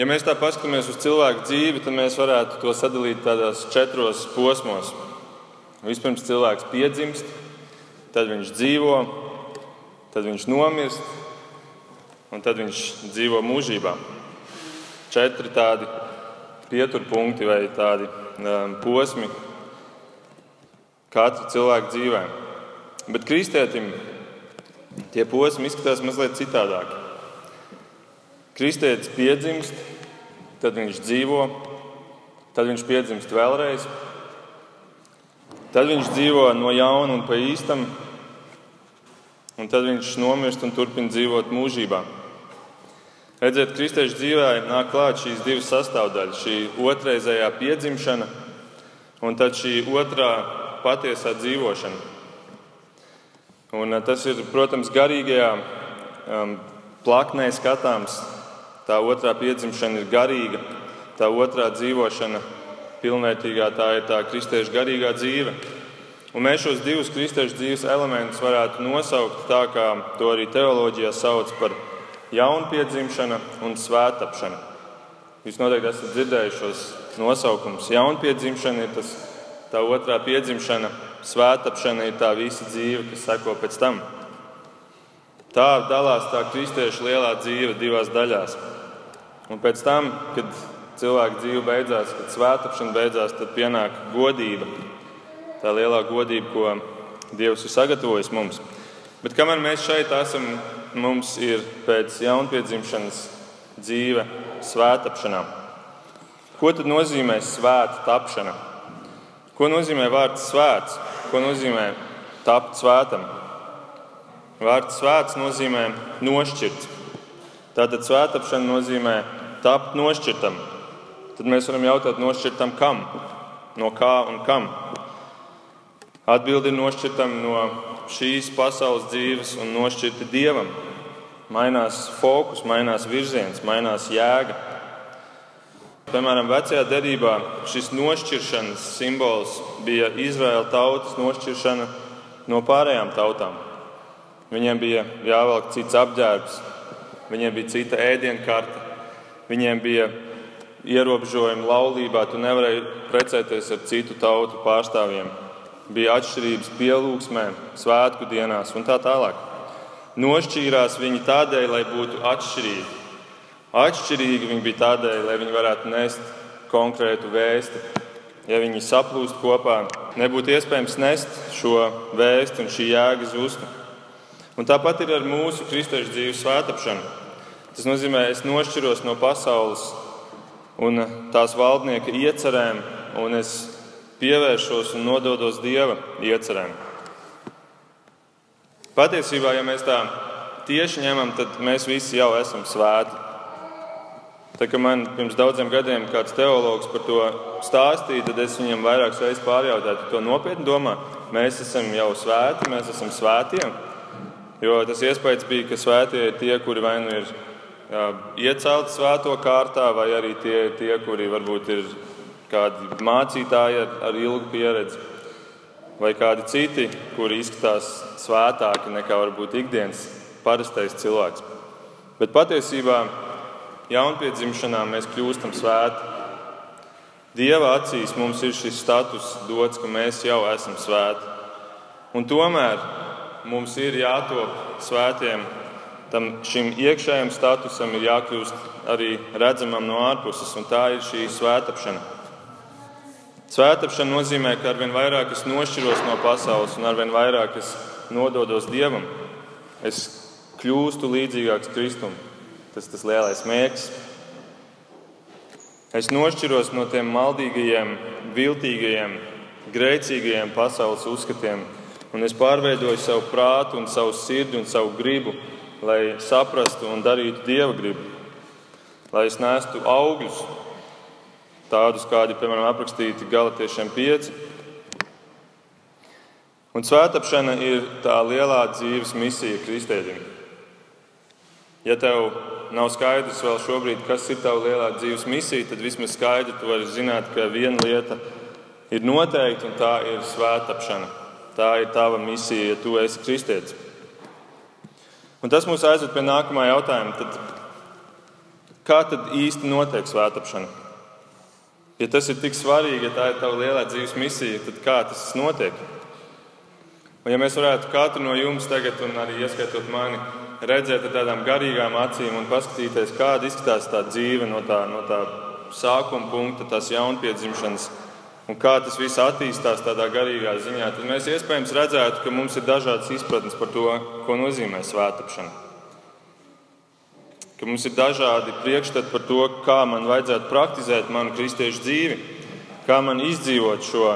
Ja mēs tā paskatāmies uz cilvēku dzīvi, tad mēs varētu to sadalīt tādos četros posmos. Vispirms cilvēks piedzimst, tad viņš dzīvo, tad viņš nomirst, un tad viņš dzīvo mūžībā. Četri tādi pieturpunkti vai tādi um, posmi katra cilvēka dzīvē. Bet kristētim tie posmi izskatās mazliet citādāk. Kristētis piedzimst, tad viņš dzīvo, tad viņš piedzimst vēlreiz, tad viņš dzīvo no jauna un pa īstam, un tad viņš nomirst un turpina dzīvot mūžībā. Redziet, kristiešu dzīvē nāk klāt šīs divas sastāvdaļas - šī otrreizējā piedzimšana un tad šī otrā patiesā dzīvošana. Un eh, tas ir, protams, garīgajā um, plaknē skatāms. Tā otrā piedzimšana ir garīga, tā otrā dzīvošana pilnvērtīgā tā ir tā kristiešu garīgā dzīve. Un mēs šos divus kristiešu dzīves elementus varētu nosaukt tā, kā to arī teoloģijā sauc par jaunpiedzimšana un svētapšana. Jūs noteikti esat dzirdējuši šos nosaukumus. Jaunpiedzimšana ir tas, tā otrā piedzimšana, svētapšana ir tā visa dzīve, kas seko pēc tam. Tā dalās tā kristiešu lielā dzīve divās daļās. Un pēc tam, kad cilvēka dzīve beidzās, kad svētapšana beidzās, tad pienāk godība tā lielā godība, ko Dievs ir sagatavojis mums. Bet kamēr mēs šeit esam, mums ir pēc jaunpiedzimšanas dzīve svētapšanā. Ko tad nozīmē svēta tapšana? Ko nozīmē vārds svēts? Ko nozīmē tapt svētam? Vārds svēts nozīmē nošķirts. Tātad svētapšana nozīmē tapt nošķirtam. Tad mēs varam jautāt, nošķirtam kam? No kā un kam? Atbildi ir nošķirtam no šīs pasaules dzīves un nošķirti dievam. Mainās fokus, mainās virziens, mainās jēga. Piemēram, vecajā derībā šis nošķiršanas simbols bija Izraēla tautas nošķiršana no pārējām tautām. Viņiem bija jāvelk cits apģērbs, viņiem bija cita ēdienkarte, viņiem bija ierobežojumi laulībā, tu nevarēji precēties ar citu tautu pārstāvjiem bija atšķirības pielūgsmē, svētku dienās un tā tālāk. Nošķīrās viņi tādēļ, lai būtu atšķirīgi. Atšķirīgi viņi bija tādēļ, lai viņi varētu nest konkrētu vēstu. Ja viņi saplūst kopā, nebūtu iespējams nest šo vēstu un šī jēga zustu. Un tāpat ir ar mūsu kristiešu dzīves svētāpšanu. Tas nozīmē, es nošķiros no pasaules un tās valdnieka iecerēm, un es pievēršos un nododos Dieva iecerēm. Patiesībā, ja mēs tā tieši ņemam, tad mēs visi jau esam svēti. Tā kā man pirms daudziem gadiem kāds teologs par to stāstīja, tad es viņam vairākas reizes pārjautāju, to nopietni domā. Mēs esam jau svēti, mēs esam svētie. Jo tas iespējas bija, ka svētie ir tie, kuri vai nu ir jā, iecelti svēto kārtā, vai arī tie, tie kuri varbūt ir kādi mācītāji ar, ar ilgu pieredzi, vai kādi citi, kuri izskatās svētāki nekā varbūt ikdienas parastais cilvēks. Bet patiesībā jaunpiedzimšanā mēs kļūstam svēti. Dieva acīs mums ir šis status dots, ka mēs jau esam svēti. Un tomēr mums ir jātop svētiem. Tam šim iekšējam statusam ir jākļūst arī redzamam no ārpuses, un tā ir šī svētāpšana. Svētāpšana nozīmē, ka arvien vairāk es nošķiros no pasaules un arvien vairāk es nododos Dievam. Es kļūstu līdzīgāks Kristum. Tas ir tas lielais mērķis. Es nošķiros no tiem maldīgajiem, viltīgajiem, grēcīgajiem pasaules uzskatiem, un es pārveidoju savu prātu, un savu sirdi un savu gribu, lai saprastu un darītu Dieva gribu, lai es nestu augļus, tādus, kādi, piemēram, aprakstīti Galatiešiem 5. Un svētāpšana ir tā lielā dzīves misija kristēģim. Ja tev nav skaidrs vēl šobrīd, kas ir tava lielā dzīves misija, tad vismaz skaidri tu vari zināt, ka viena lieta ir noteikta, un tā ir svētāpšana. Tā ir tava misija, ja tu esi kristietis. Un tas mūs aizved pie nākamā jautājuma. Tad kā tad īsti notiek svētāpšana? Ja tas ir tik svarīgi, ja tā ir tava lielā dzīves misija, tad kā tas notiek? Un ja mēs varētu katru no jums tagad, un arī ieskaitot mani, redzēt ar tādām garīgām acīm un paskatīties, kāda izskatās tā dzīve no tā, no tā sākuma punkta, tās jaunpiedzimšanas, un kā tas viss attīstās tādā garīgā ziņā, tad mēs iespējams redzētu, ka mums ir dažādas izpratnes par to, ko nozīmē svētāpšana ka mums ir dažādi priekšstati par to, kā man vajadzētu praktizēt manu kristiešu dzīvi, kā man izdzīvot šo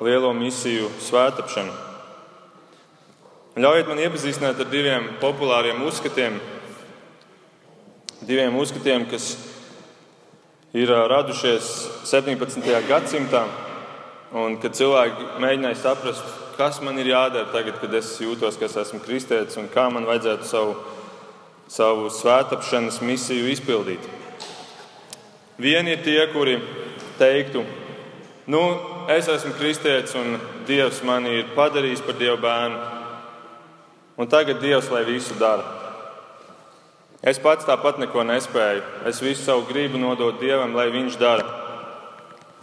lielo misiju svētāpšanu. Ļaujiet man iepazīstināt ar diviem populāriem uzskatiem, diviem uzskatiem, kas ir radušies 17. gadsimtā, un kad cilvēki mēģināja saprast, kas man ir jādara tagad, kad es jūtos, ka es esmu kristietis, un kā man vajadzētu savu savu svētāpšanas misiju izpildīt. Vieni ir tie, kuri teiktu, nu, es esmu kristietis un Dievs mani ir padarījis par Dieva bērnu, un tagad Dievs lai visu dara. Es pats tāpat neko nespēju. Es visu savu gribu nodot Dievam, lai Viņš dara.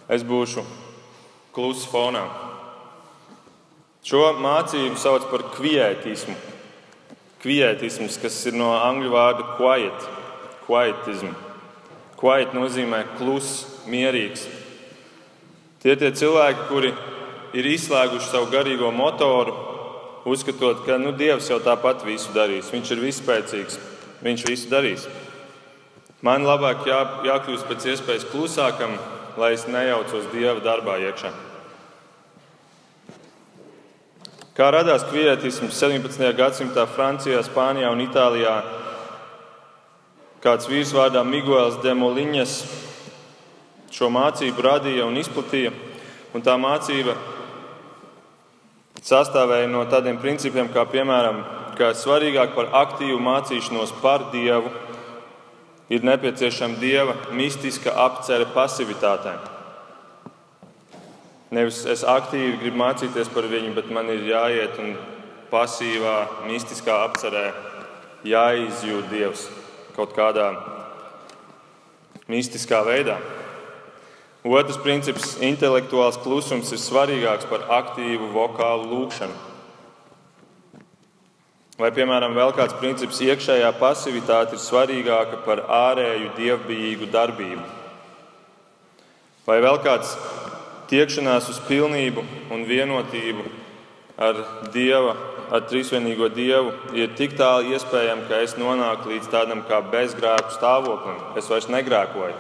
Es būšu kluss fonā. Šo mācību sauc par kvietismu kvietisms, kas ir no angļu vārda quiet, quietism. Quiet nozīmē kluss, mierīgs. Tie ir tie cilvēki, kuri ir izslēguši savu garīgo motoru, uzskatot, ka nu, Dievs jau tāpat visu darīs. Viņš ir vispēcīgs, viņš visu darīs. Man labāk jā, jākļūst pēc iespējas klusākam, lai es nejaucos Dieva darbā iekšā. Kā radās kvietisms 17. gadsimtā Francijā, Spānijā un Itālijā? Kāds vīrs vārdā Miguels de Moliņas šo mācību radīja un izplatīja. Un tā mācība sastāvēja no tādiem principiem, kā piemēram, ka svarīgāk par aktīvu mācīšanos par Dievu ir nepieciešama Dieva mistiska apcere pasivitātēm. Nevis es aktīvi gribu mācīties par viņu, bet man ir jāiet un pasīvā, mistiskā apcerē jāizjūt Dievs kaut kādā mistiskā veidā. Otrs princips - intelektuāls klusums ir svarīgāks par aktīvu vokālu lūgšanu. Vai, piemēram, vēl kāds princips - iekšējā pasivitāte ir svarīgāka par ārēju dievbijīgu darbību. Vai vēl kāds tiekšanās uz pilnību un vienotību ar Dieva, ar trīsvienīgo Dievu ir tik tālu iespējama, ka es nonāku līdz tādam kā bezgrēku stāvoklim. Es vairs negrēkoju,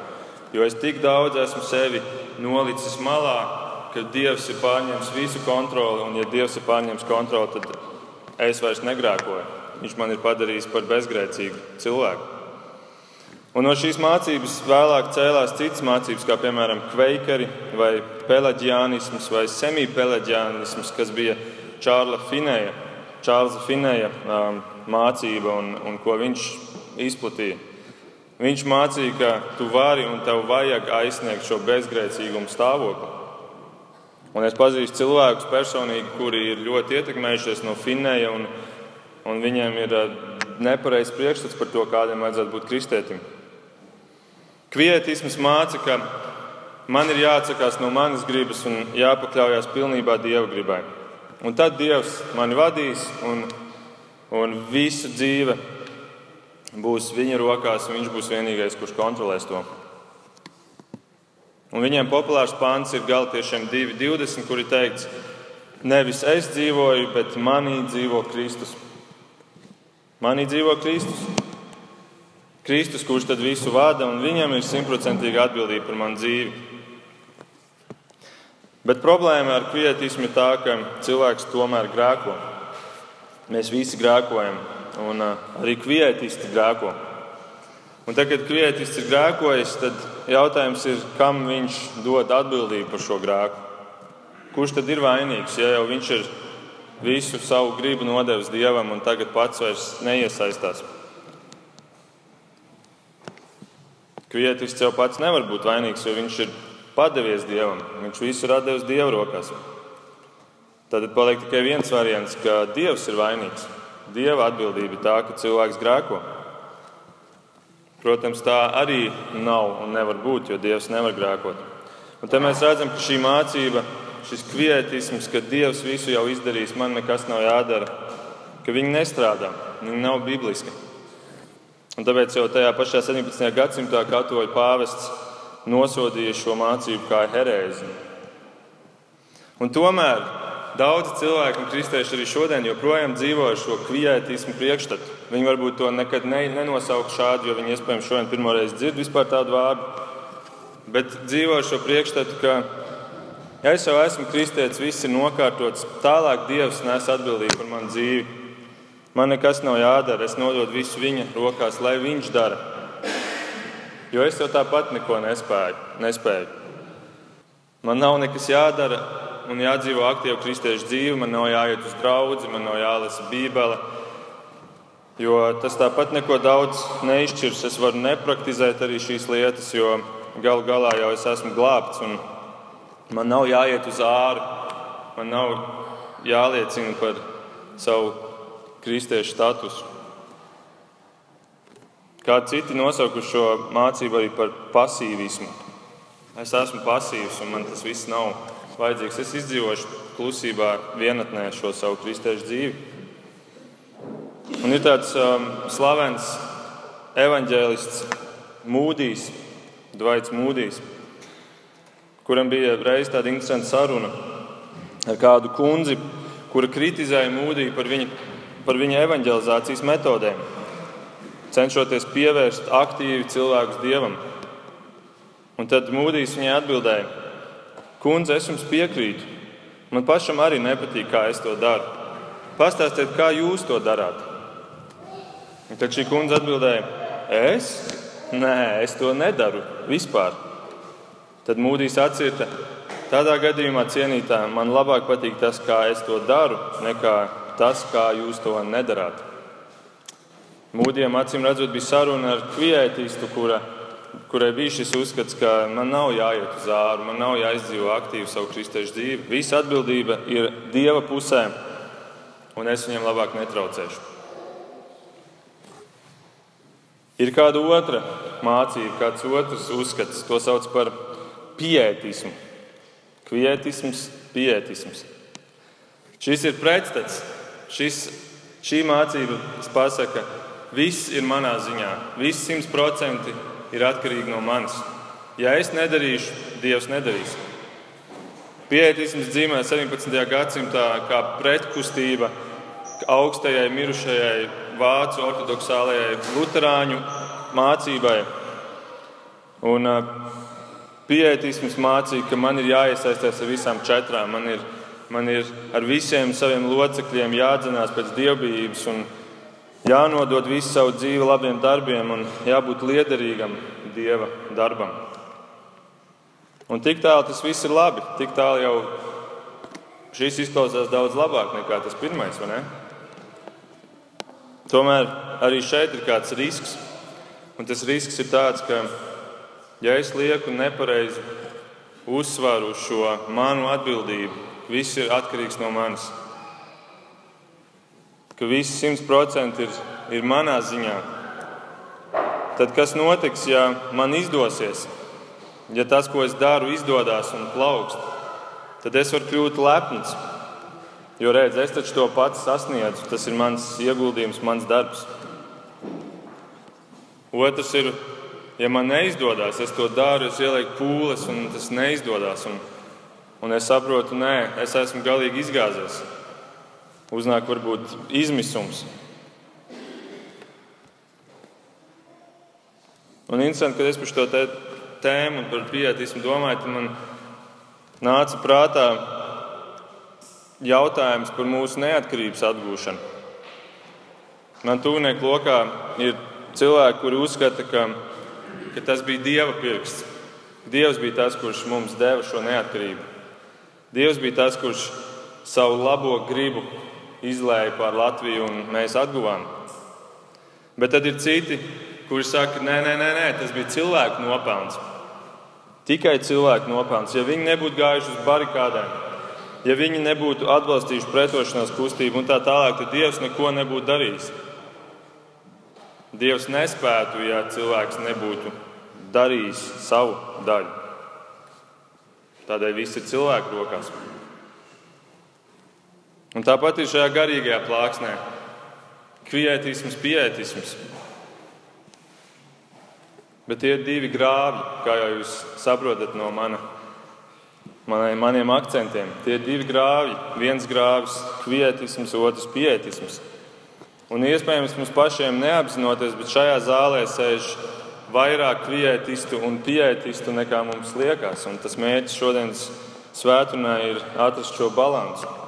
jo es tik daudz esmu sevi nolicis malā, ka Dievs ir pārņēmis visu kontroli, un ja Dievs ir pārņēmis kontroli, tad es vairs negrēkoju. Viņš man ir padarījis par bezgrēcīgu cilvēku. Un no šīs mācības vēlāk cēlās citas mācības, kā piemēram kveikeri vai pelaģiānisms vai semipelaģiānisms, kas bija Čārla Finēja, Čārlza Finēja um, mācība un, un ko viņš izplatīja. Viņš mācīja, ka tu vari un tev vajag aizsniegt šo bezgrēcīgumu stāvokli. Un es pazīstu cilvēkus personīgi, kuri ir ļoti ietekmējušies no Finēja, un, un viņiem ir uh, nepareizs priekšstats par to, kādam vajadzētu būt kristētim. Kvietisms māca, ka man ir jāatsakās no manas gribas un jāpakļaujas pilnībā Dieva gribai. Un tad Dievs mani vadīs, un, un visa dzīve būs viņa rokās, un viņš būs vienīgais, kurš kontrolēs to. Un viņiem populārs pāns ir Galtiešiem 2.20, kur ir teikts, nevis es dzīvoju, bet manī dzīvo Kristus. Manī dzīvo Kristus. Kristus, kurš tad visu vada, un viņam ir simtprocentīga atbildība par manu dzīvi. Bet problēma ar kvietismu ir tā, ka cilvēks tomēr grēko. Mēs visi grēkojam, un arī kvietisti grēko. Un tad, kad kvietists ir grēkojis, tad jautājums ir, kam viņš dod atbildību par šo grēku. Kurš tad ir vainīgs, ja jau viņš ir visu savu gribu nodevis dievam un tagad pats vairs neiesaistās? Kvietists jau pats nevar būt vainīgs, jo viņš ir padevies Dievam. Viņš visu ir devis Dieva rokās. Tad paliek tikai viens variants, ka Dievs ir vainīgs. Dieva atbildība ir tā, ka cilvēks grēko. Protams, tā arī nav un nevar būt, jo Dievs nevar grēkot. Un te mēs redzam, ka šī mācība, šis kvietisms, ka Dievs visu jau izdarījis, man nekas nav jādara, ka viņi nestrādā, viņi nav bibliski. Un tāpēc jau tajā pašā 17. gadsimtā katoļu pāvests nosodīja šo mācību kā herēzi. Un tomēr Daudzi cilvēki un kristieši arī šodien joprojām dzīvo ar šo kvietismu priekšstatu. Viņi varbūt to nekad ne, nenosaukt šādu, jo viņi iespējams šodien pirmoreiz dzird vispār tādu vārdu. Bet dzīvo ar šo priekšstatu, ka ja es jau esmu kristietis, viss ir nokārtots, tālāk Dievs nes atbildību par manu dzīvi. Man nekas nav jādara, es nododu visu viņa rokās, lai viņš dara. Jo es jau tāpat neko nespēju. nespēju. Man nav nekas jādara, un jādzīvo aktīvu kristiešu dzīvi, man nav jāiet uz draugu, man nav jālasa Bībele. Jo tas tāpat neko daudz neizšķirs. Es varu nepraktizēt arī šīs lietas, jo galu galā jau es esmu glābts. Man nav jāiet uz āru, man nav jāliecina par savu kristiešu statusu. Kā citi nosaukuši šo mācību arī par pasīvismu. Es esmu pasīvs un man tas viss nav vajadzīgs. Es izdzīvošu klusībā, vienatnē šo savu kristiešu dzīvi. Un ir tāds um, slavens evanģēlists Mūdijs, Dvaits Mūdijs, kuram bija reiz tāda interesanta saruna ar kādu kundzi, kura kritizēja Mūdiju par viņa, par viņa evanģelizācijas metodēm, cenšoties pievērst aktīvi cilvēkus dievam. Un tad Mūdijs viņai atbildēja, Kundze, es jums piekrītu. Man pašam arī nepatīk, kā es to daru. Pastāstiet, kā jūs to darāt. Un tad šī kundze atbildēja, es? Nē, es to nedaru vispār. Tad mūdīs atcirta. Tādā gadījumā, cienītā, man labāk patīk tas, kā es to daru, nekā tas, kā jūs to nedarāt. Mūdiem acīm redzot, bija saruna ar kvietistu, kura kurai bija šis uzskats, ka man nav jāiet uz āru, man nav jāizdzīvo aktīvi savu kristiešu dzīvi. Visa atbildība ir Dieva pusē, un es viņam labāk netraucēšu. Ir kāda otra mācība, kāds otrs uzskats, to sauc par pietismu. Kvietisms, pietisms. Šis ir pretstats. Šis, šī mācība pasaka, viss ir manā ziņā, viss simt procenti ir atkarīgi no manis. Ja es nedarīšu, Dievs nedarīs. Pietisms dzīvē 17. gadsimtā kā pretkustība augstajai mirušajai vācu ortodoksālajai luterāņu mācībai. Un pietisms mācīja, ka man ir jāiesaistās ar visām četrām. Man ir, man ir ar visiem saviem locekļiem jādzenās pēc dievbijības un jānodod visu savu dzīvi labiem darbiem un jābūt liederīgam Dieva darbam. Un tik tālu tas viss ir labi. Tik tālu jau šis izklausās daudz labāk nekā tas pirmais? Tomēr arī šeit ir kāds risks. Un tas risks ir tāds, ka, ja es lieku nepareizi uzsvaru uz šo manu atbildību, viss ir atkarīgs no manis ka viss simt procenti ir, ir manā ziņā, tad kas notiks, ja man izdosies? Ja tas, ko es daru, izdodas un plaukst, tad es varu kļūt lepns. Jo redz, es taču to pats sasniedzu, tas ir mans ieguldījums, mans darbs. Otrs ir, ja man neizdodas, es to daru, es ielieku pūles, un tas neizdodas. Un, un es saprotu, nē, es esmu galīgi izgāzies uznāk varbūt izmisums. Un interesanti, kad es par šo tēmu par pietismu domāju, tad man nāca prātā jautājums par mūsu neatkarības atgūšanu. Man tūnieku lokā ir cilvēki, kuri uzskata, ka, ka tas bija Dieva pirksts. Dievs bija tas, kurš mums deva šo neatkarību. Dievs bija tas, kurš savu labo gribu izlēja pār Latviju un mēs atguvām. Bet tad ir citi, kuri saka, nē, nē, nē, nē tas bija cilvēku nopelns. Tikai cilvēku nopelns. Ja viņi nebūtu gājuši uz barikādēm, ja viņi nebūtu atbalstījuši pretošanās kustību un tā tālāk, tad Dievs neko nebūtu darījis. Dievs nespētu, ja cilvēks nebūtu darījis savu daļu. Tādēļ viss ir cilvēku rokās. Un tāpat ir šajā garīgajā plāksnē. Kvietisms, pietisms. Bet tie ir divi grāvi, kā jau jūs saprotat no mana, manai, maniem akcentiem. Tie ir divi grāvi. Viens grāvis - kvietisms, otrs - pietisms. Un iespējams mums pašiem neapzinoties, bet šajā zālē sēž vairāk kvietistu un pietistu nekā mums liekas. Un tas mērķis šodienas svētdienā ir atrast šo līdzsvaru.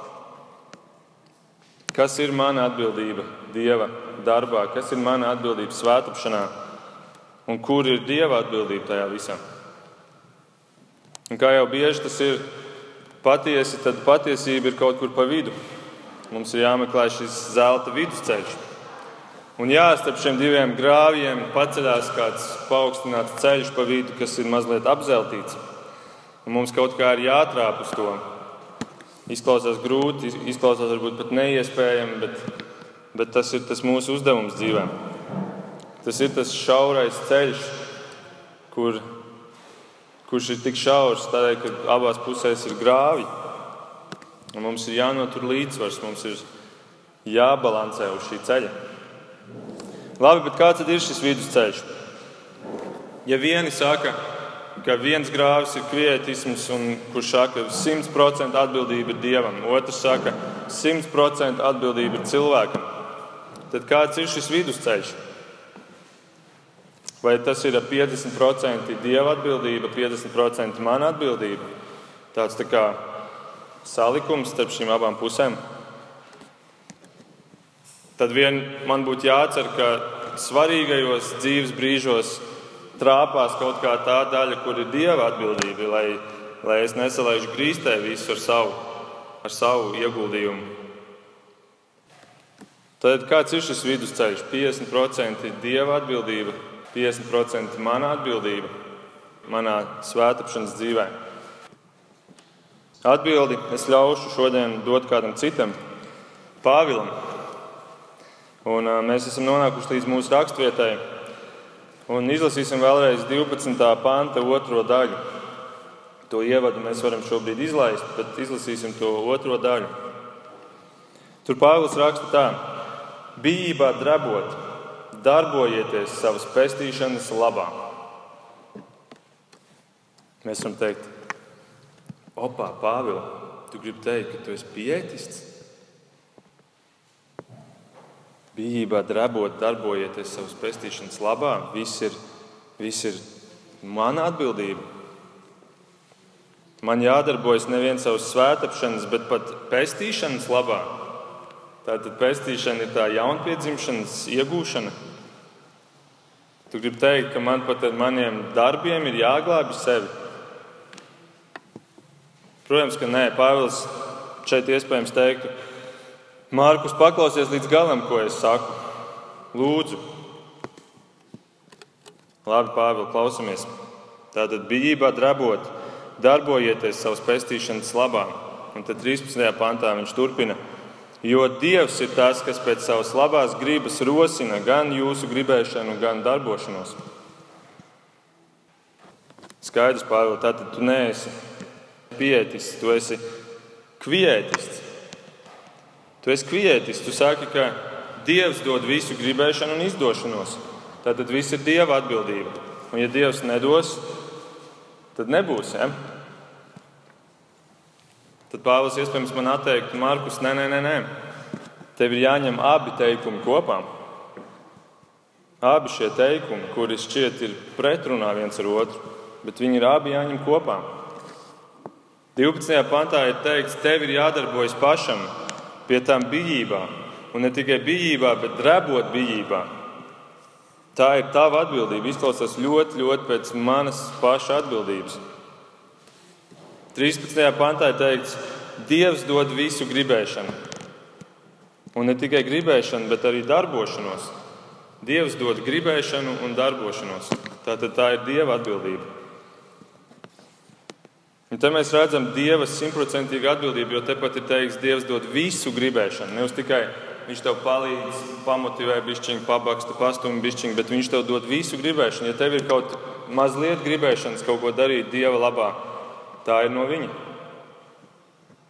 Kas ir mana atbildība Dieva darbā, kas ir mana atbildība svētāpšanā un kur ir Dieva atbildība tajā visā? Un kā jau bieži tas ir patiesi, tad patiesība ir kaut kur pa vidu. Mums ir jāmeklē šis zelta vidusceļš. Un jā, starp šiem diviem grāvjiem paceļās kāds paaugstināts ceļš pa vidu, kas ir mazliet apzeltīts. Un mums kaut kā ir jātrāp uz to. Izklausās grūti, izklausās varbūt pat neiespējami, bet, bet tas ir tas mūsu uzdevums dzīvē. Tas ir tas šaurais ceļš, kur, kurš ir tik šaurs, tādēļ, ka abās pusēs ir grāvji. Un mums ir jānotur līdzsvars, mums ir jābalansē uz šī ceļa. Labi, bet kāds ir šis vidusceļš? Ja vieni saka, ka viens grāvis ir kvietisms, un kurš saka, ka 100% atbildība ir dievam, otrs saka, ka 100% atbildība ir cilvēkam, tad kāds ir šis vidusceļš? Vai tas ir 50% dieva atbildība, 50% mana atbildība? Tāds tā kā salikums starp šīm abām pusēm. Tad vien man būtu jācer, ka svarīgajos dzīves brīžos trāpās kaut kā tā daļa, kur ir dieva atbildība, lai, lai es nesalaižu grīstē visu ar savu, ar savu ieguldījumu. Tad kāds ir šis vidusceļš? 50% ir dieva atbildība, 50% mana atbildība manā svētāpšanas dzīvēm. Atbildi es ļaušu šodien dot kādam citam, Pāvilam. Un, mēs esam nonākuši līdz mūsu raksturvietai. Un izlasīsim vēlreiz 12. panta otro daļu. To ievadu mēs varam šobrīd izlaist, bet izlasīsim to otro daļu. Tur Pāvils raksta tā: Bijībā drabot, darbojieties savas pestīšanas labā. Mēs varam teikt, Opā, Pāvila, tu gribi teikt, ka tu esi pietists? Bijībā drabot, darbojieties savas pestīšanas labā, viss ir, viss ir mana atbildība. Man jādarbojas nevien savas svētāpšanas, bet pat pestīšanas labā. Tātad pestīšana ir tā jaunpiedzimšanas iegūšana. Tu gribi teikt, ka man pat ar maniem darbiem ir jāglābj sevi. Protams, ka nē, Pāvils šeit iespējams teiktu, Mārkus, paklausies līdz galam, ko es saku. Lūdzu, labi, Pāvils, klausamies. Tātad bijībā drabot, darbojieties savas pestīšanas labā. Un tad 13. pantā viņš turpina. Jo Dievs ir tas, kas pēc savas labās gribas rosina gan jūsu gribēšanu, gan darbošanos. Skaidrs, Pāvils, tātad tu neesi pietists, tu esi kvietists. Tu esi kvietists, tu saki, ka Dievs dod visu gribēšanu un izdošanos. Tātad viss ir Dieva atbildība. Un ja Dievs nedos, tad nebūs. Ja? Tad Pāvils iespējams man atteiktu, Markus, nē, nē, nē, nē. Tev ir jāņem abi teikumi kopā. Abi šie teikumi, kuri šķiet ir pretrunā viens ar otru, bet viņi ir abi jāņem kopā. 12. pantā ir teikts, tev ir jādarbojas pašam pie tām bijībā, un ne tikai bijībā, bet drebot bijībā. Tā ir tava atbildība. Izklausās ļoti, ļoti pēc manas paša atbildības. 13. pantā ir teikts, Dievs dod visu gribēšanu. Un ne tikai gribēšanu, bet arī darbošanos. Dievs dod gribēšanu un darbošanos. Tātad tā ir Dieva atbildība. Un te mēs redzam Dieva simtprocentīgu atbildību, jo tepat ir teikts, Dievs dod visu gribēšanu, nevis tikai viņš tev palīdz, pamotivē, bišķiņu, pabaksta, pastumj bišķiņu, bet viņš tev dod visu gribēšanu. Ja tev ir kaut mazliet gribēšanas kaut ko darīt Dieva labā, tā ir no viņa.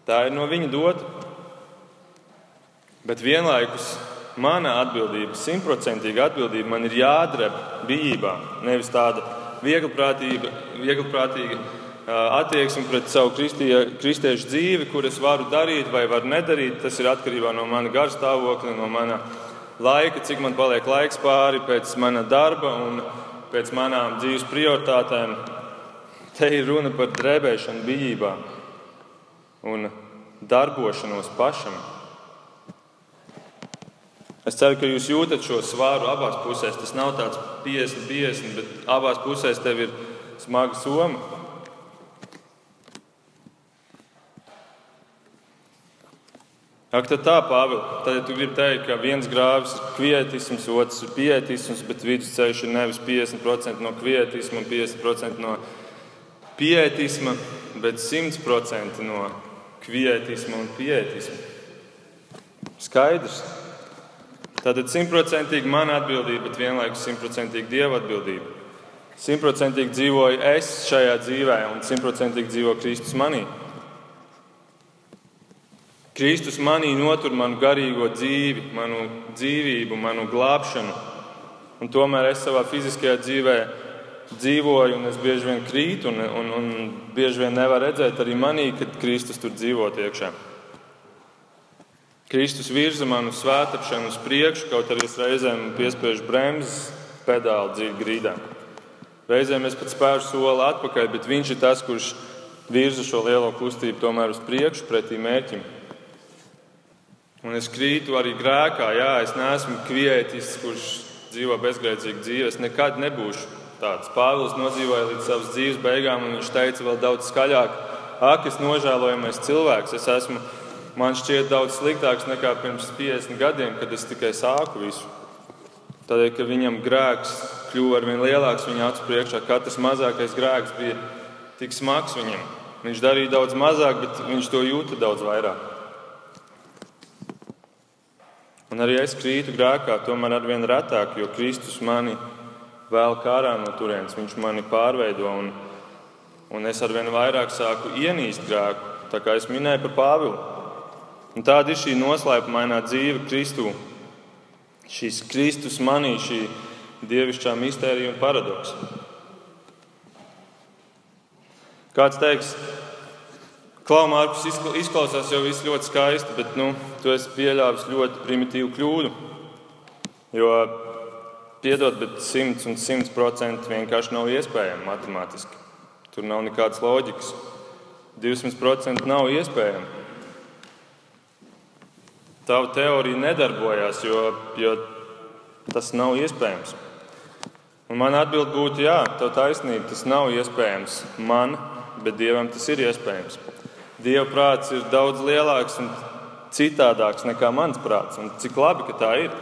Tā ir no viņa dota. Bet vienlaikus mana atbildība, simtprocentīga atbildība, man ir jādreb bijībā. Nevis tāda vieglprātīga, vieglprātīga attieksme pret savu kristie, kristiešu dzīvi, kur es varu darīt vai varu nedarīt. Tas ir atkarībā no mana garstāvokļa, no mana laika, cik man paliek laiks pāri pēc mana darba un pēc manām dzīves prioritātēm. Te ir runa par drebēšanu bijībā un darbošanos pašam. Es ceru, ka jūs jūtat šo svāru abās pusēs. Tas nav tāds 50, 50, bet abās pusēs tev ir smaga soma. Ak, tad tā, Pāvils, tad ja tu gribi teikt, ka viens grāvis ir kvietisms, otrs ir pietisms, bet vidusceļš ir nevis 50% no kvietisma un 50% no pietisma, bet 100% no kvietisma un pietisma. Skaidrs. Tātad simtprocentīgi mana atbildība, bet vienlaikus simtprocentīgi dieva atbildība. Simtprocentīgi dzīvoju es šajā dzīvē, un simtprocentīgi dzīvo Kristus manī. Kristus manī notur manu garīgo dzīvi, manu dzīvību, manu glābšanu. Un tomēr es savā fiziskajā dzīvē dzīvoju, un es bieži vien krītu, un, un, un bieži vien nevaru redzēt arī manī, kad Kristus tur dzīvo iekšā. Kristus virza manu svētāpšanu uz priekšu, kaut arī es reizēm piespiežu bremzes pedāli dziļi grīdā. Reizēm es pat spēru soli atpakaļ, bet viņš ir tas, kurš virza šo lielo kustību tomēr uz priekšu, pretī mērķim. Un es krītu arī grēkā. Jā, es neesmu kvietis, kurš dzīvo bezgrēcīgu dzīvi. Es nekad nebūšu tāds. Pāvils nodzīvoja līdz savas dzīves beigām, un viņš teica vēl daudz skaļāk: Ak, es nožēlojamais cilvēks! Es esmu man šķiet daudz sliktāks nekā pirms 50 gadiem, kad es tikai sāku visu. Tādēļ, ka viņam grēks kļuva ar vien lielāks viņa acu priekšā, katrs mazākais grēks bija tik smags viņam. Viņš darīja daudz mazāk, bet viņš to jūta daudz vairāk. Un arī es krītu grēkā, tomēr ar vien retāk, jo Kristus mani vēl kārā no turienes. Viņš mani pārveido, un, un es ar vien vairāk sāku ienīst grēku. Tā kā es minēju par Pāvilu. Un tāda ir šī noslēpumainā dzīve Kristū. Šīs Kristus manī, šī dievišķā mistērija un paradoks. Kāds teiks, Klau, Mārkus, izklausās jau viss ļoti skaisti, bet nu, tu esi pieļāvis ļoti primitīvu kļūdu. Jo, piedod, bet 100 un 100% vienkārši nav iespējams matemātiski. Tur nav nekādas loģikas. 200% nav iespējams tava teorija nedarbojās, jo, jo tas nav iespējams. Un man atbild būtu, jā, tā taisnība, tas nav iespējams man, bet Dievam tas ir iespējams. Dieva prāts ir daudz lielāks un citādāks nekā mans prāts. Un cik labi, ka tā ir.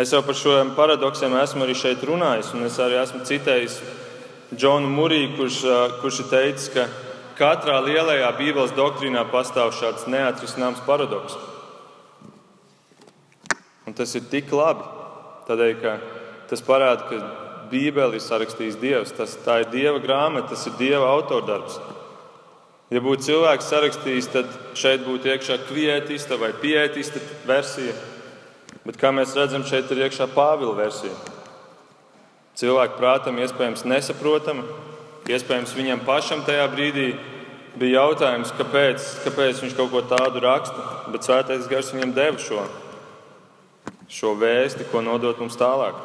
Es jau par šiem paradoksiem esmu arī šeit runājis, un es arī esmu citējis Džonu Mūriju, kurš, kurš ir teicis, ka Katrā lielajā Bībeles doktrīnā pastāv šāds neatrisināms paradoks. Un tas ir tik labi, tādēļ, ka tas parāda, ka Bībeli ir sarakstījis Dievs. Tas, tā ir Dieva grāmata, tas ir Dieva autordarbs. Ja būtu cilvēks sarakstījis, tad šeit būtu iekšā kvietista vai pietista versija. Bet kā mēs redzam, šeit ir iekšā Pāvila versija. Cilvēku prātam iespējams nesaprotama, Iespējams, viņam pašam tajā brīdī bija jautājums, kāpēc, kāpēc viņš kaut ko tādu raksta, bet Svētais Gars viņam deva šo, šo vēsti, ko nodot mums tālāk.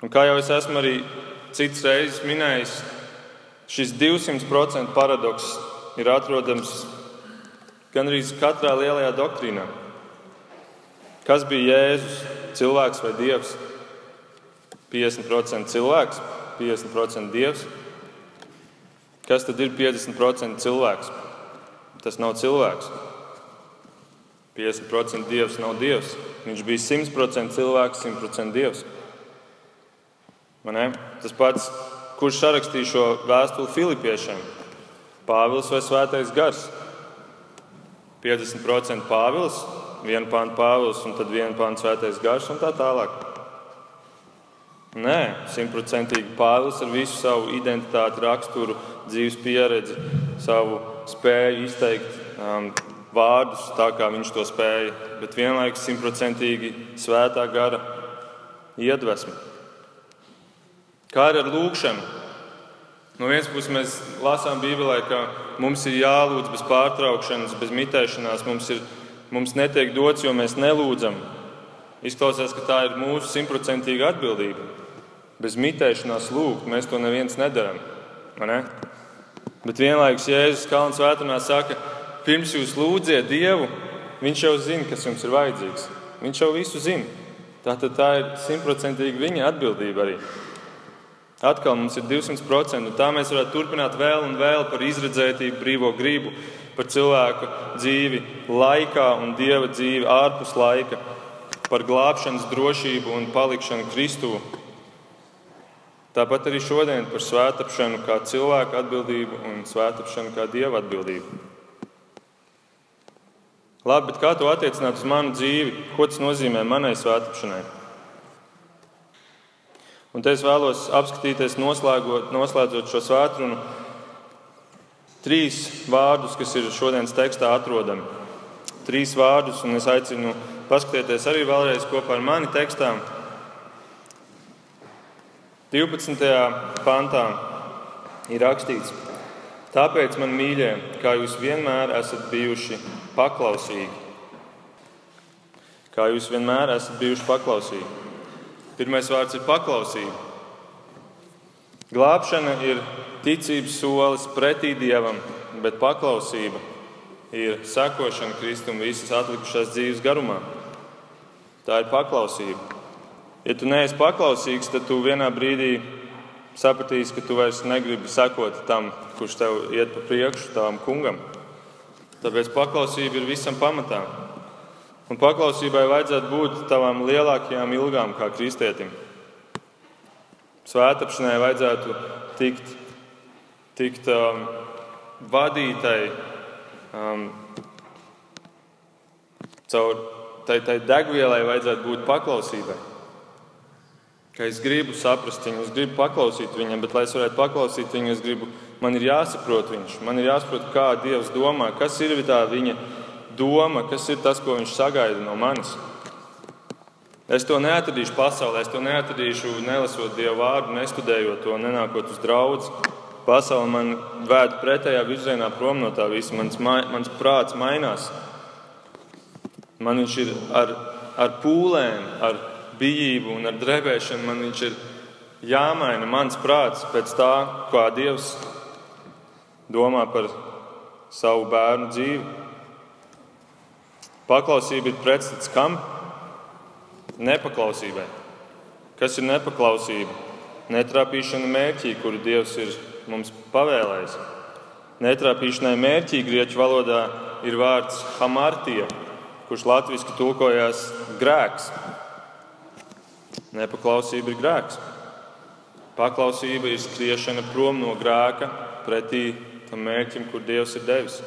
Un kā jau es esmu arī citas reizes minējis, šis 200% paradoks ir atrodams gandrīz katrā lielajā doktrīnā. Kas bija Jēzus, cilvēks vai dievs? 50% cilvēks, 50% dievs. Kas tad ir 50% cilvēks? Tas nav cilvēks. 50% dievs nav dievs. Viņš bija 100% cilvēks, 100% dievs. Tas pats, kurš sarakstīja šo vēstuli Filipiešiem? Pāvils vai Svētais Gars? 50% Pāvils, vienu pāntu Pāvils, un tad vienu pāntu Svētais Gars un tā tālāk. Nē, simtprocentīgi Pāvils ar visu savu identitāti, raksturu, dzīves pieredzi, savu spēju izteikt um, vārdus tā, kā viņš to spēja, bet vienlaikus simtprocentīgi svētā gara iedvesma. Kā ar lūgšanu? No vienas puses mēs lasām Bībelē, ka mums ir jālūdz bez pārtraukšanas, bez mitēšanās. Mums, ir, mums netiek dots, jo mēs nelūdzam. Izklausās, ka tā ir mūsu simtprocentīga atbildība. Bez mitēšanās lūgt, mēs to neviens nedaram. Ne? Bet vienlaikus Jēzus Kalns vētrunā saka, pirms jūs lūdziet Dievu, Viņš jau zina, kas jums ir vajadzīgs. Viņš jau visu zina. Tātad tā ir simtprocentīgi viņa atbildība arī. Atkal mums ir 200%, un tā mēs varētu turpināt vēl un vēl par izredzētību, brīvo gribu, par cilvēku dzīvi laikā un dieva dzīvi ārpus laika, par glābšanas drošību un palikšanu Kristū. Tāpat arī šodien par svētāpšanu kā cilvēka atbildību un svētāpšanu kā dieva atbildību. Labi, bet kā to attiecināt uz manu dzīvi? Ko tas nozīmē manai svētāpšanai? Un te es vēlos apskatīties, noslēdzot šo svētkrunu, trīs vārdus, kas ir šodienas tekstā atrodami. Trīs vārdus, un es aicinu paskatīties arī vēlreiz kopā ar mani tekstā. 12. pantā ir rakstīts, tāpēc man mīļie, kā jūs vienmēr esat bijuši paklausīgi. Kā jūs vienmēr esat bijuši paklausīgi. Pirmais vārds ir paklausība. Glābšana ir ticības solis pretī dievam, bet paklausība ir sekošana Kristum visas atlikušās dzīves garumā. Tā ir paklausība. Ja tu neesi paklausīgs, tad tu vienā brīdī sapratīsi, ka tu vairs negribi sekot tam, kurš tev iet pa priekšu, tavam kungam. Tāpēc paklausība ir visam pamatā. Un paklausībai vajadzētu būt tavām lielākajām ilgām kā kristietim. Svētāpšanai vajadzētu tikt, tikt um, vadītai um, caur tai, tai degvielai, vajadzētu būt paklausībai. Ka es gribu saprast viņu, es gribu paklausīt viņam, bet, lai es varētu paklausīt viņu, gribu, man ir jāsaprot viņš, man ir jāsaprot, kā Dievs domā, kas ir tā viņa doma, kas ir tas, ko viņš sagaida no manis. Es to neatradīšu pasaulē, es to neatradīšu nelasot Dieva vārdu, nestudējot to, nenākot uz draugu. Pasaule man vēd pretējā virzienā prom no tā visa. Mans, mans prāts mainās. Man viņš ir ar, ar pūlēm, ar bijību un ar drebēšanu. Man viņš ir jāmaina mans prāts pēc tā, kā Dievs domā par savu bērnu dzīvi. Paklausība ir pretstats kam? Nepaklausībai. Kas ir nepaklausība? Netrāpīšana mērķī, kuru Dievs ir mums pavēlējis. Netrāpīšanai mērķī grieķu valodā ir vārds hamartija, kurš latviešu tulkojās grēks. Nepaklausība ir grēks. Paklausība ir skriešana prom no grēka pretī tam mērķim, kur Dievs ir devis.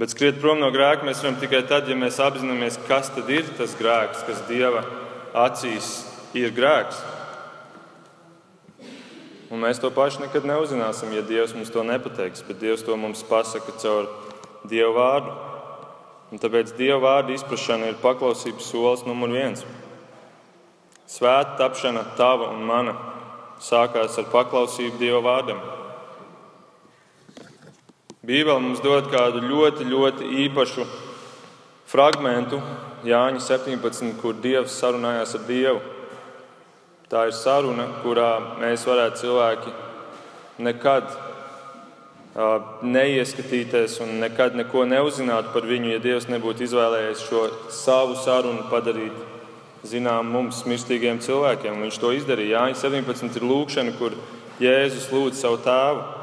Bet skriet prom no grēka mēs varam tikai tad, ja mēs apzināmies, kas tad ir tas grēks, kas Dieva acīs ir grēks. Un mēs to pašu nekad neuzzināsim, ja Dievs mums to nepateiks, bet Dievs to mums pasaka caur Dieva vārdu. Un tāpēc Dieva vārdu izpratšana ir paklausības solis numur viens. Svēta tapšana, tava un mana, sākās ar paklausību Dieva vārdam. Bībele mums dod kādu ļoti, ļoti īpašu fragmentu, Jāņa 17, kur Dievs sarunājās ar Dievu. Tā ir saruna, kurā mēs varētu cilvēki nekad neieskatīties un nekad neko neuzzinātu par viņu, ja Dievs nebūtu izvēlējies šo savu sarunu padarīt zinām mums, mirstīgiem cilvēkiem. Viņš to izdarīja. Jāņa 17 ir lūkšana, kur Jēzus lūdz savu tēvu.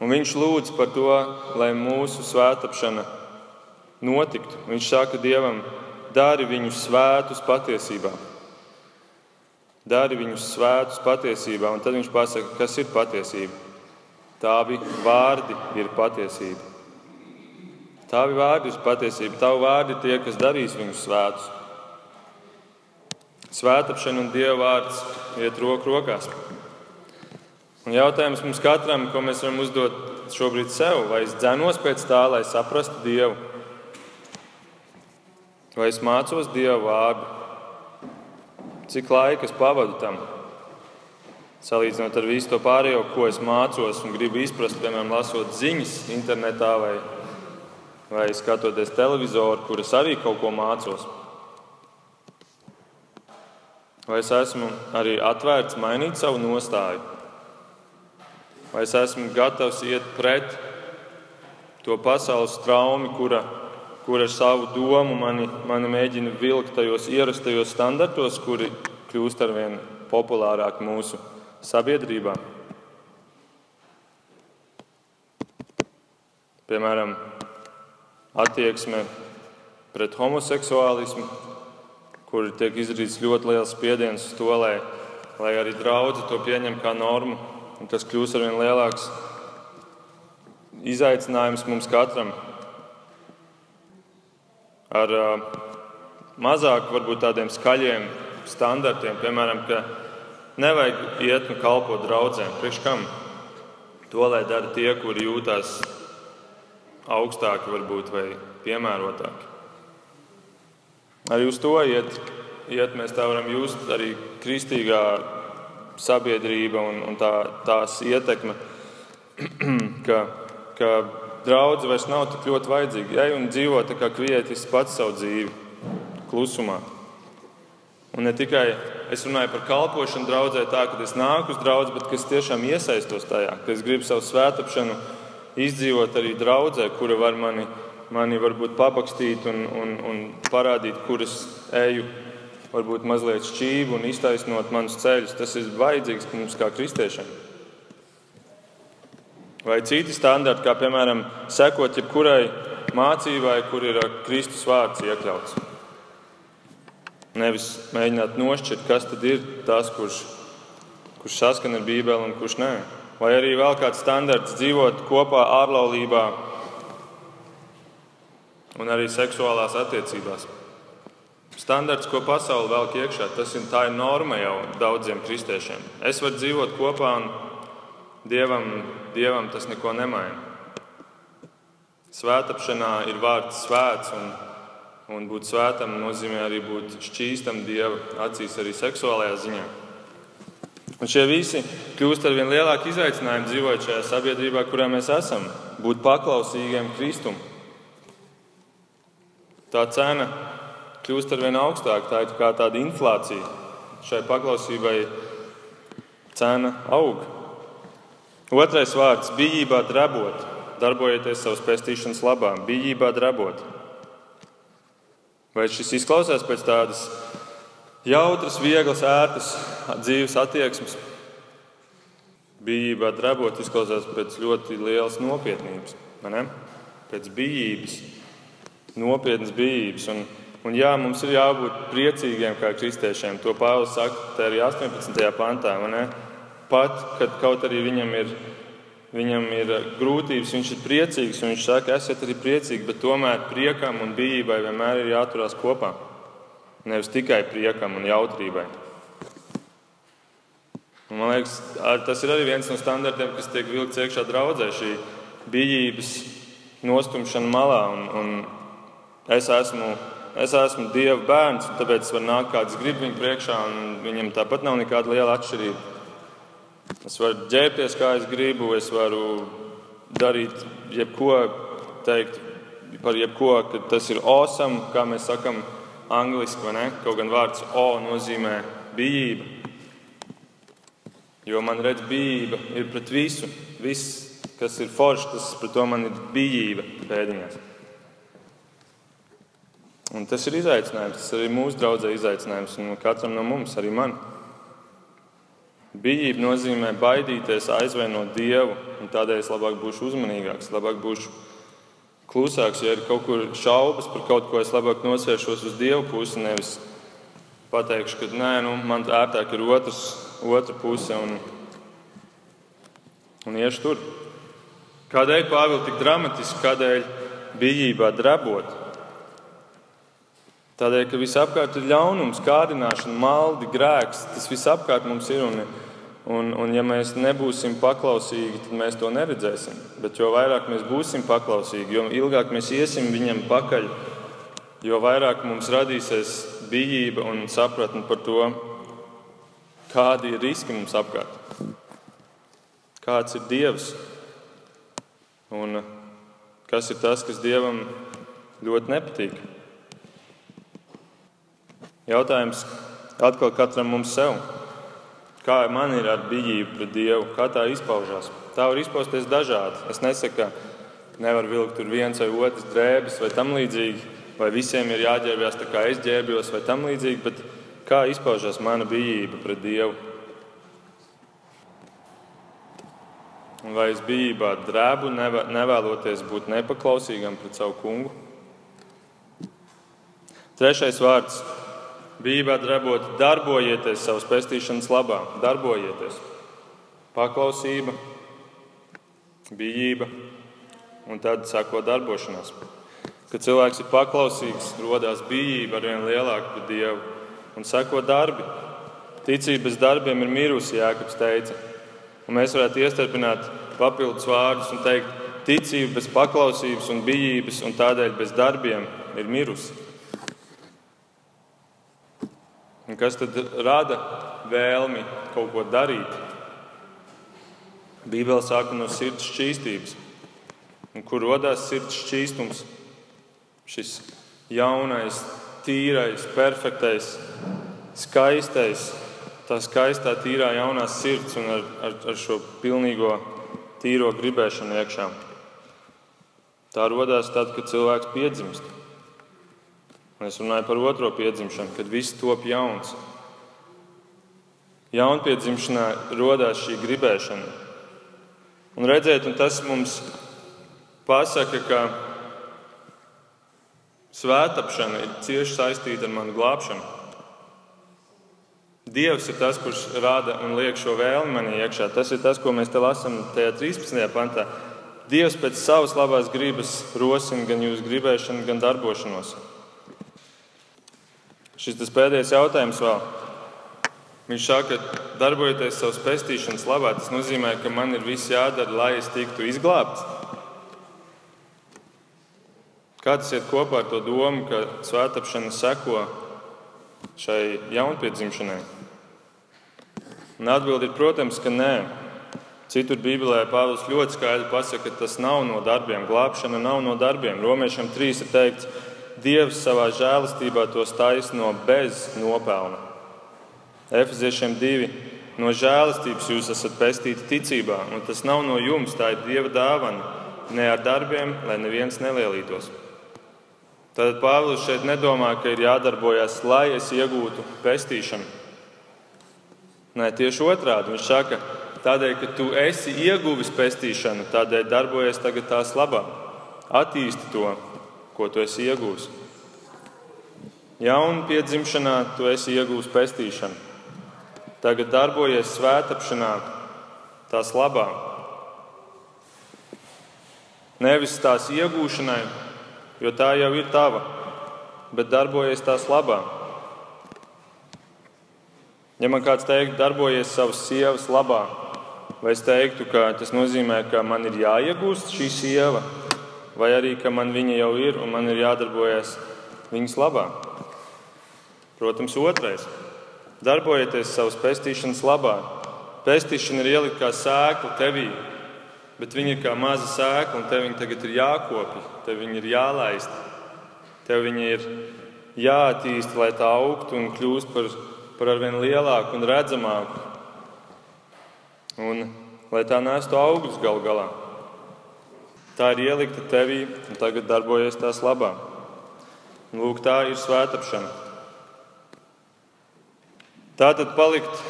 Un viņš lūdz par to, lai mūsu svētāpšana notiktu. Viņš saka Dievam, dari viņus svētus patiesībā. Dari viņus svētus patiesībā, un tad viņš pasaka, kas ir patiesība. Tavi vārdi ir patiesība. Tavi vārdi ir patiesība, tavi vārdi ir tie, kas darīs viņus svētus. Svētāpšana un Dieva vārds iet roku rokās. Un jautājums mums katram, ko mēs varam uzdot šobrīd sev, vai es dzenos pēc tā, lai saprastu Dievu, vai es mācos Dieva vārdu, cik laika es pavadu tam. Salīdzinot ar visu to pārējo, ko es mācos un gribu izprast, piemēram, lasot ziņas internetā vai, vai skatoties televizoru, kur es arī kaut ko mācos. Vai es esmu arī atvērts mainīt savu nostāju? Vai es esmu gatavs iet pret to pasaules traumu, kura, kura ar savu domu mani, mani mēģina vilkt tajos ierastajos standartos, kuri kļūst ar vien populārāki mūsu sabiedrībā. Piemēram, attieksme pret homoseksuālismu, kur tiek izdarīts ļoti liels spiediens uz to, lai, lai arī draugi to pieņem kā normu. Tas kļūst ar vien lielāks izaicinājums mums katram. Ar uh, mazāk varbūt tādiem skaļiem standartiem, piemēram, ka Nevajag iet un kalpot draudzēm. Priekš kam? To lai dara tie, kuri jūtas augstāki varbūt, vai piemērotāki. Arī uz to iet, iet mēs tā varam just arī kristīgā sabiedrība un, un tā, tās ietekme, ka, ka draudz vairs nav tik ļoti vajadzīga. Ej un dzīvo tā kā kvietis pats savu dzīvi, klusumā. Un ne tikai es runāju par kalpošanu draudzē, tā ka es nāku uz draugu, bet es tiešām iesaistos tajā, ka es gribu savu svētāpšanu izdzīvot arī draudzē, kura var mani, mani varbūt pabakstīt un, un, un parādīt, kur es eju, varbūt mazliet šķīvi un iztaisnot manus ceļus. Tas ir vajadzīgs mums kā kristiešiem. Vai citi standarti, kā piemēram, sekot jebkurai mācībai, kur ir Kristus vārds iekļauts. Nevis mēģināt nošķirt, kas tad ir tas, kurš, kurš saskan ar Bībeli un kurš nē. Vai arī vēl kāds standarts dzīvot kopā ārlaulībā un arī seksuālās attiecībās. Standarts, ko pasaule velk iekšā, tas ir, ir norma jau daudziem kristiešiem. Es varu dzīvot kopā un dievam, dievam tas neko nemaina. Svētāpšanā ir vārds svēts. Un, Un būt svētam nozīmē arī būt šķīstam Dieva acīs, arī seksuālajā ziņā. Un šie visi kļūst ar vien lielāku izaicinājumu dzīvojot šajā sabiedrībā, kurā mēs esam, būt paklausīgiem Kristum. Tā cena kļūst ar vien augstāka, tā ir kā tāda inflācija. Šai paklausībai cena aug. Otrais vārds - bijībā drabot, darbojieties savas pestīšanas labā, bijībā drabot. Vai šis izklausās pēc tādas jautras, vieglas, ērtas dzīves attieksmes? Bijībā drabot izklausās pēc ļoti lielas nopietnības, pēc bijības, nopietnas bijības. Un, un jā, mums ir jābūt priecīgiem kā kristiešiem. To Pāvils saka arī 18. pantā. Pat, kad kaut arī viņam ir viņam ir grūtības, viņš ir priecīgs, un viņš saka, esiet arī priecīgi, bet tomēr priekam un bijībai vienmēr ir jāturās kopā. Nevis tikai priekam un jautrībai. Un, man liekas, tas ir arī viens no standartiem, kas tiek vilkts iekšā draudzē, šī bijības nostumšana malā. Un, un es, esmu, es esmu Dieva bērns, un tāpēc es varu nākt kāds grib viņu priekšā, un viņam tāpat nav nekāda liela atšķirība. Es varu ģērbties, kā es gribu, es varu darīt jebko, teikt par jebko, ka tas ir awesome, kā mēs sakām angliski, vai ne? Kaut gan vārds O nozīmē bijība. Jo man redz, bijība ir pret visu. Viss, kas ir foršs, tas pret to man ir bijība pēdiņās. Un tas ir izaicinājums. Tas arī mūsu draudzē izaicinājums. Un katram no mums, arī man. Bijība nozīmē baidīties, aizvainot Dievu, un tādēļ es labāk būšu uzmanīgāks, labāk būšu klusāks. Ja ir kaut kur šaubas par kaut ko, es labāk nosvēršos uz Dievu pusi, nevis pateikšu, ka nē, nu, man ērtāk ir otrs, otra puse un, un iešu tur. Kādēļ Pāvils tik dramatiski, kādēļ bijībā drebot. Tādēļ, ka visapkārt ir ļaunums, kārdināšana, maldi, grēks, tas visapkārt mums ir. Un, un, un ja mēs nebūsim paklausīgi, tad mēs to neredzēsim. Bet jo vairāk mēs būsim paklausīgi, jo ilgāk mēs iesim viņam pakaļ, jo vairāk mums radīsies bijība un sapratne par to, kādi ir riski mums apkārt, kāds ir Dievs un kas ir tas, kas Dievam ļoti nepatīk. Jautājums atkal katram mums sev. Kā man ir ar bijību pret Dievu, kā tā izpaužās? Tā var izpausties dažādi. Es nesaku, ka nevar vilkt tur viens vai otrs drēbes vai tam līdzīgi, vai visiem ir jāģērbjas tā kā es ģērbjos vai tam līdzīgi, bet kā izpaužās mana bijība pret Dievu? Vai es bijībā drēbu, nevēloties būt nepaklausīgam pret savu kungu? Trešais vārds Bībelē darbot, darbojieties savas pestīšanas labā, darbojieties. Paklausība, bijība un tad sako darbošanās. Kad cilvēks ir paklausīgs, radās bijība ar vien lielāku pret Dievu un sako darbi. Ticība bez darbiem ir mirusi, Jēkabs teica. Un mēs varētu iestarpināt papildus vārdus un teikt, ticība bez paklausības un bijības un tādēļ bez darbiem ir mirusi. Un kas tad rada vēlmi kaut ko darīt? Bībele saka no sirds šķīstības. Un kur radās sirds šķīstums? Šis jaunais, tīrais, perfektais, skaistais, tā skaistā, tīrā, jaunā sirds un ar, ar, ar šo pilnīgo tīro gribēšanu iekšā. Tā radās tad, kad cilvēks piedzimst. Un es runāju par otro piedzimšanu, kad viss top jauns. Jaunpiedzimšanā radās šī gribēšana. Un redzēt, un tas mums pasaka, ka svētāpšana ir cieši saistīta ar manu glābšanu. Dievs ir tas, kurš rada un liek šo vēlmi manī iekšā. Tas ir tas, ko mēs te lasām tajā 13. pantā. Dievs pēc savas labās gribas rosina gan jūsu gribēšanu, gan darbošanos. Šis ir pēdējais jautājums vēl. Viņš saka, darbojieties savas pestīšanas labā. Tas nozīmē, ka man ir viss jādara, lai es tiktu izglābts. Kā tas iet kopā ar to domu, ka svētāpšana seko šai jaunpiedzimšanai? Un atbildi ir, protams, ka nē. Citur Bībelē Pāvils ļoti skaidri pasaka, ka tas nav no darbiem. Glābšana nav no darbiem. Romiešiem 3 ir teikts, Dievs savā žēlastībā tos taisno bez nopelna. Efeziešiem divi. No žēlastības jūs esat pestīti ticībā, un tas nav no jums, tā ir Dieva dāvana, ne ar darbiem, lai neviens nelielītos. Tad Pāvils šeit nedomā, ka ir jādarbojas, lai es iegūtu pestīšanu. Nē, tieši otrādi. Viņš saka, tādēļ, ka tu esi ieguvis pestīšanu, tādēļ darbojies tagad tās labā. Attīsti to, ko tu esi iegūmis. Jaunu piedzimšanā tu esi iegūmis pestīšanu. Tagad darbojies svētāpšanā, tās labā. Nevis tās iegūšanai, jo tā jau ir tava, bet darbojies tās labā. Ja man kāds teiktu, darbojies savas sievas labā, vai es teiktu, ka tas nozīmē, ka man ir jāiegūst šī sieva, vai arī ka man viņa jau ir un man ir jādarbojas viņas labā. Protams, otrais - darbojieties savas pestīšanas labā. Pestīšana ir ielikt kā sēkla tevī, bet viņa ir kā maza sēkla, un tev viņa tagad ir jākopja, tev viņa ir jālaist, tev viņa ir jāattīst, lai tā augtu un kļūst par, par arvien lielāku un redzamāku. Un lai tā nestu augļus gal galā. Tā ir ielikta tevī un tagad darbojas tās labā. Lūk, tā ir svētāpšana. Tā tad palikt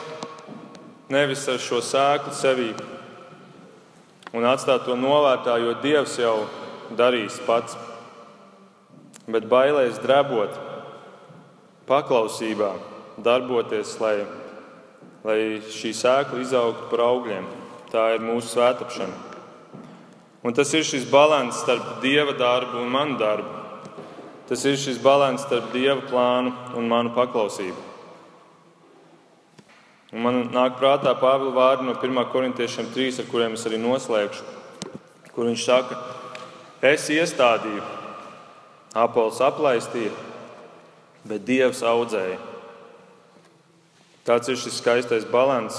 nevis ar šo sēklu sevī un atstāt to novērtā, jo Dievs jau darīs pats, bet bailēs drebot, paklausībā, darboties, lai, lai šī sēkla izaugtu par augļiem. Tā ir mūsu svētāpšana. Un tas ir šis līdzsvars starp dieva darbu un manu darbu. Tas ir šis līdzsvars starp dieva plānu un manu paklausību. Un man nāk prātā Pāvila vārdi no 1. korintiešiem 3, ar kuriem es arī noslēgšu, kur viņš saka, es iestādīju, Apols aplaistīja, bet Dievs audzēja. Tāds ir šis skaistais līdzsvars,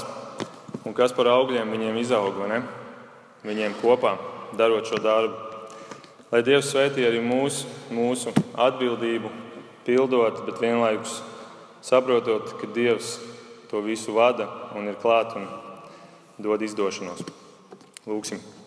un kas par augļiem viņiem izauga, viņiem kopā darot šo darbu. Lai Dievs svētī arī mūsu, mūsu atbildību, pildot, bet vienlaikus saprotot, ka Dievs to visu vada un ir klāt un dod izdošanos. Lūksim!